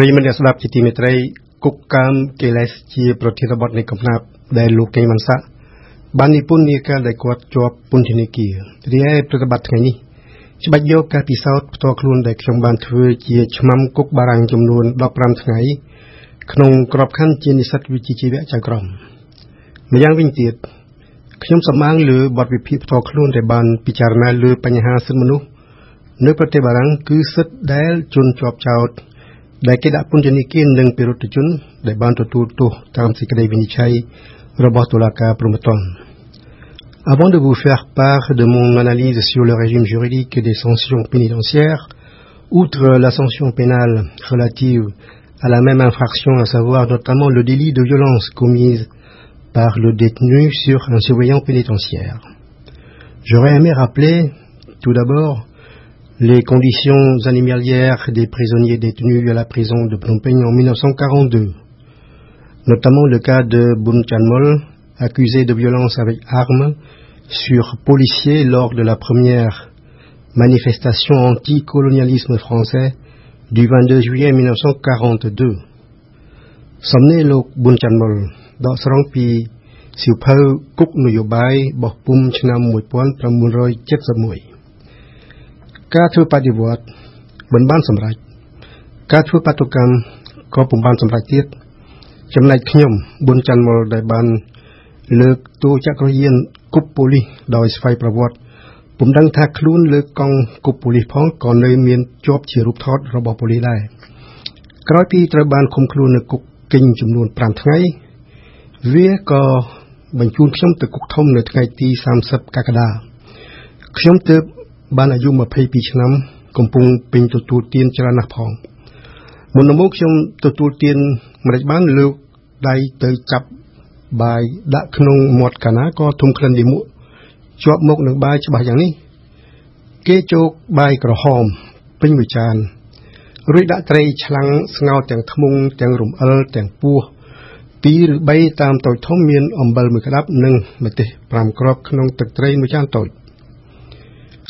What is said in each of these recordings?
ប្រិយមិត្តអ្នកស្ដាប់ជាទីមេត្រីគុកកាមកិលេសជា ប្រធានបទនៃកំណាប់ដែលលោកកេងវ៉ាន់សាក់បាននិពន្ធនាកាលដែលគាត់ជាប់ពន្ធនាគាររីឯប្រតិបត្តិថ្ងៃនេះច្បាច់យកការពិសោធន៍ផ្ទាល់ខ្លួនដែលខ្ញុំបានធ្វើជាឆ្មាំគុកបារាំងចំនួន15ថ្ងៃក្នុងក្របខ័ណ្ឌជានិស្សិតវិជ្ជាជីវៈចៅក្រមម្យ៉ាងវិញទៀតខ្ញុំសម្បាងលើបទវិភាគផ្ទាល់ខ្លួនដែលបានពិចារណាលើបញ្ហាសិទ្ធិមនុស្សនៅប្រទេសបារាំងគឺសិទ្ធិដែលជនជាប់ចោត ដែលគេដាក់ពន្ធនាគារនឹងពិរុទ្ធជនដែលបានទទួលទោសតាមសេចក្តីវិនិច្ឆ័យរបស់តុលាការព្រហ្មទណ្ឌ Avant de vous faire part de mon analyse sur le régime juridique des sanctions pénitentiaires, outre la sanction pénale relative à la même infraction, à savoir notamment le délit de violence commise par le détenu sur un surveillant pénitentiaire. J'aurais aimé rappeler tout d'abord les conditions animalières des prisonniers détenus à la prison de Phnom Penh en 1942, notamment le cas de Bun Chanmol, accusé de violence avec armes sur policiers lors de la première manifestation anti-colonialisme français du 22 juillet 1942. ការធ្វើបដិវត្តមិនបានសម្រេចការធ្វើបាតុកម្មក៏ពុំបានសម្រេចទៀតចំណែកខ្ញុំប៊ុនច័ន្ទមុលដែលបាន លើកតួចក្រយានគប់ប៉ូលីសដោយស្វ័យប្រវត្តិពុំដឹងថាខ្លួនលើកកង់គប់ប៉ូលីសផងក៏នៅមានជាប់ជារូបថតរបស់ប៉ូលីសដែរក្រោយពីត្រូវបានឃុំខ្លួននៅគុកគិញចំនួន5ថ្ងៃវាក៏បញ្ជូនខ្ញុំទៅគុកធំនៅថ្ងៃទី30កក្កដាខ្ញុំទើប បានអាយុ22ឆ្នាំ កំពុងពេញទទួលទានច្រើនណាស់ផងមុននឹងមកខ្ញុំទទួលទានមិនបានលើកដៃទៅចាប់បាយដាក់ក្នុងមាត់កាណាក៏ធំក្លិនលាមកជាប់មកនឹងបាយច្បាស់យ៉ាងនេះ គេជោគបាយក្រហមពេញមួយចានរួចដាក់ត្រីឆ្លាំងស្ងោរទាំងធ្មង់ទាំងរំអិលទាំងពោះ2ឬ3តាមតូចធំមានអំបិលមួយក្តាប់និងម្ទេស5គ្រាប់ក្នុងទឹកត្រីមួយចានតូច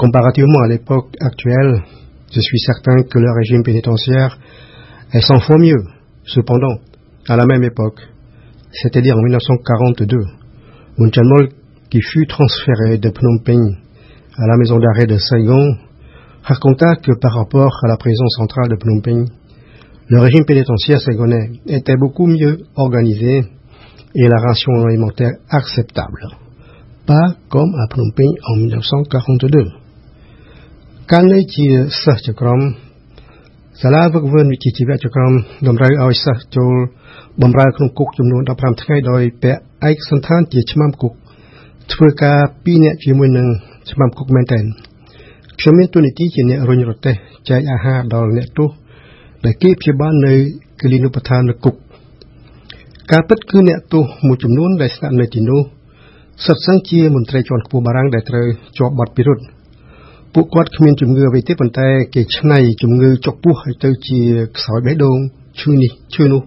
Comparativement à l'époque actuelle, je suis certain que le régime pénitentiaire est 100 fois mieux. Cependant, à la même époque, c'est-à-dire en 1942, Munchanmol, qui fut transféré de Phnom Penh à la maison d'arrêt de Saigon, raconta que par rapport à la prison centrale de Phnom Penh, le régime pénitentiaire saigonais était beaucoup mieux organisé et la ration alimentaire acceptable. Pas comme à Phnom Penh en 1942. កាលនេះជាសិស្សចក្រមសាលាវឹកវើវិជ្ជាជីវៈចក្រមតម្រូវឲ្យសិស្សចូលបម្រើក្នុងគុកចំនួន15ថ្ងៃដោយពាក់ឯកសន្តានជាឆ្មាំគុកធ្វើការ2នាក់ជាមួយនឹងឆ្មាំគុកមែនទែនខ្ញុំមានទូនីតិជាអ្នករុញរទេះចែកអាហារដល់អ្នកទោសដែលគេព្យាបាលនៅគិលីនុបឋាននៅគុកការពិតគឺអ្នកទោសមួយចំនួនដែលស្នាក់នៅទីនោះសិតសឹងជាមន្ត្រីជាន់ខ្ពស់បារាំងដែលត្រូវជាប់បទពិរុទ្ធ ពួកគាត់គ្មានជំងឺអ្វីទេប៉ុន្តែ គេឆ្នៃជំងឺចុកពោះឲ្យទៅជាខ្សោយបេះដូងឈឺនេះឈឺនោះ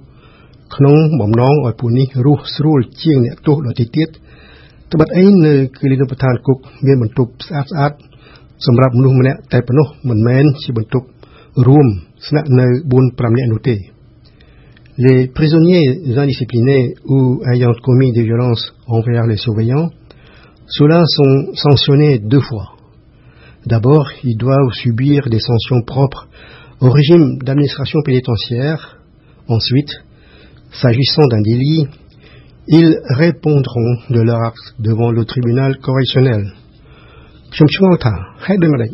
ក្នុងបំណងឲ្យពួកនេះរស់ស្រួលជាងអ្នកទោសដទៃទៀតត្បិតអីនៅគិលីនុបឋានគុកមានបន្ទប់ស្អាតស្អាតសម្រាប់មនុស្សម្នាក់តែប៉ុណ្ណោះមិនមែនជាបន្ទប់រួមស្នាក់នៅ4 5នាក់នោះទេ Les prisonniers indisciplinés ou ayant commis des violences envers les surveillants, ceux-là sont sanctionnés deux fois. D'abord, ils doivent subir des sanctions propres au régime d'administration pénitentiaire. Ensuite, s'agissant d'un délit, ils répondront de leur acte devant le tribunal correctionnel. ខ្ញុំឆ្ងល់ថាហេតុដូចម្តេច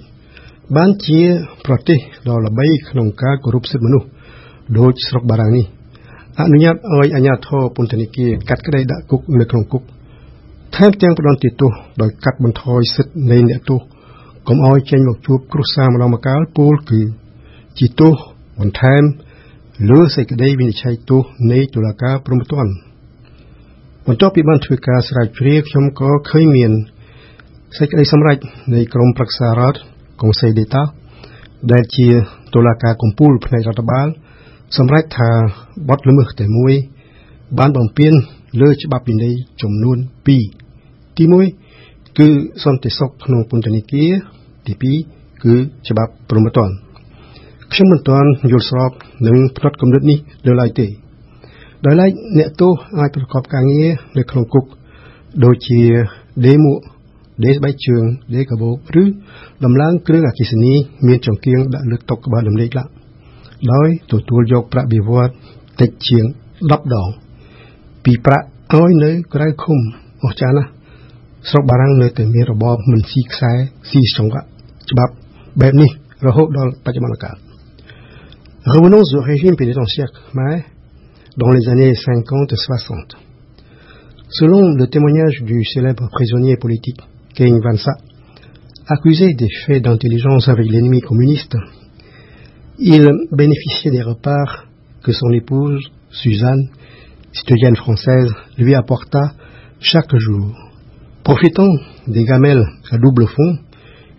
បានជាប្រទេសដ៏ល្បីក្នុងការគោរពសិទ្ធិមនុស្សដូចស្រុកបារាំងនេះអនុញ្ញាតឲ្យអាជ្ញាធរពន្ធនាគារកាត់ក្តីដាក់គុកនៅក្នុងគុកថែមទាំងផ្ដន់ទោសដោយកាត់បន្ថយសិទ្ធិនៃអ្នកទោស កុំឲ្យចេញមកជួបគ្រួសារម្ដងម្កាលពោលគឺជាទោសបន្ថែមលើសេចក្តីវិនិច្ឆ័យទោសនៃតុលាការព្រហ្មទណ្ឌបន្ទាប់ពីបានធ្វើការស្រាវជ្រាវខ្ញុំក៏ឃើញមានសេចក្តីសម្រេចនៃក្រមប្រឹក្សារដ្ឋ Conseil d'État ដែលជាតុលាការកំពូលផ្នែករដ្ឋបាល សម្រេចថាបទល្មើសតែមួយ បានបំពេញលើច្បាប់វិន័យចំនួន2ទី1គឺសន្តិសុខក្នុងពន្ធនាគារ ទី2គឺច្បាប់ព្រហ្មទណ្ឌខ្ញុំមិនទាន់យល់ស្របនឹងផ្នត់គំនិតនេះនៅឡើយទេដោយឡែកអ្នកទោសអាចប្រកបការងារនៅក្នុងគុកដូចជាដេមួកដេស្បែកជើងដេកាបូបឬដំឡើងគ្រឿងអគិសនីមានចង្គៀងដាក់លើតុក្បាលដំណេកឡាដោយទទួលយកប្រាក់បៀវត្សតិចជាង10ដងពីប្រាក់ឲ្យនៅក្រៅឃុំអស្ចារ្យណាស់ស្រុកបារាំងនៅតែមានរបបមិនស៊ីខ្សែស៊ីចង្វា ฉบับแบบนี้ระหุดอลปัจจุบันกาล ben Revenons au régime pénitentiaire khmer dans les années 50-60. Selon le témoignage du célèbre prisonnier politique King Vansa, accusé des faits d'intelligence avec l'ennemi communiste, il bénéficiait des repas que son épouse, Suzanne, citoyenne française, lui apporta chaque jour. Profitant des gamelles à double fond,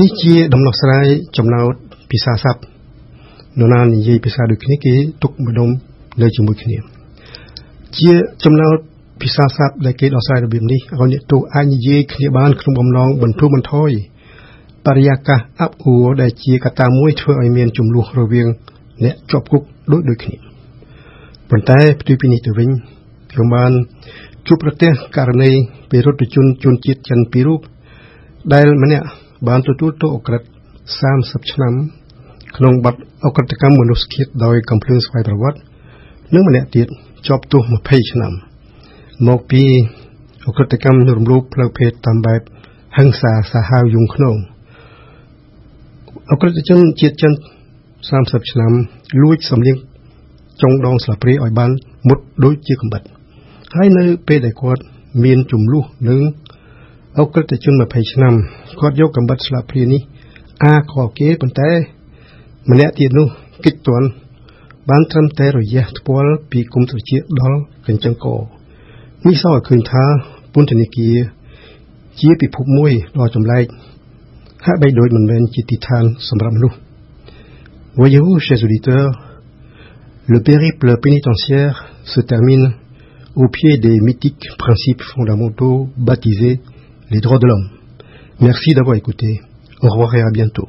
នេះជាដំណោះស្រាយចំណោទភាសាស័ព្ទនរណានិយាយភាសាដូចគ្នាគេទុកម្ដុំនៅជាមួយគ្នា ជាចំណោទភាសាស័ព្ទដែលគេដោះស្រាយរបៀបនេះឲ្យអ្នកទោសអាចនិយាយគ្នាបានក្នុងបំណងបន្ធូរបន្ថយបរិយាកាសអាប់អួរដែលជាកត្តាមួយធ្វើឲ្យមានចំនួនរវាង អ្នកជាប់គុកដូចដូចគ្នាប៉ុន្តែផ្ទុយពីនេះទៅវិញខ្ញុំបានជួបប្រទះករណីពីរដ្ឋជនជនជាតិចិនពីររូបដែលម្នាក់ បានទទួលទោសអក្រិត30ឆ្នាំ ក្នុងបទអក្រិតកម្មមនុស្សជាតិដោយកំភ្លើងស្វ័យប្រវត្តិនិងម្នាក់ទៀតជាប់ទោស20ឆ្នាំ មកពីអក្រិតកម្មរំលោភផ្លូវភេទតាមបែបហិង្សាសាហាវយងក្នុងអក្រិតជនជាតិចិន30ឆ្នាំលួចសំលៀងចុងដងស្លាបព្រាឲ្យបានមុតដូចជាកំបិតហើយនៅពេលដែលគាត់មានចំនួននឹង អក្រិតជន20ឆ្នាំគាត់យកកំបិតស្លាបព្រានេះអាខកគេប៉ុន្តែម្នាក់ទៀតនោះគិតទាន់បានត្រឹមតែរយះថ្ពាល់ពីគុំត្រចៀកដល់កញ្ចឹងកនេះសឲ្យឃើញថាពន្ធនាគារជាពិភពមួយដ៏ចម្លែកហាក់បីដូចមិនមែនជាទីឋានសម្រាប់មនុស្ស Voyez-vous, chers auditeurs, le périple pénitentiaire se termine au pied des mythiques principes fondamentaux baptisés les droits de l'homme. Merci d'avoir écouté. Au revoir et à bientôt.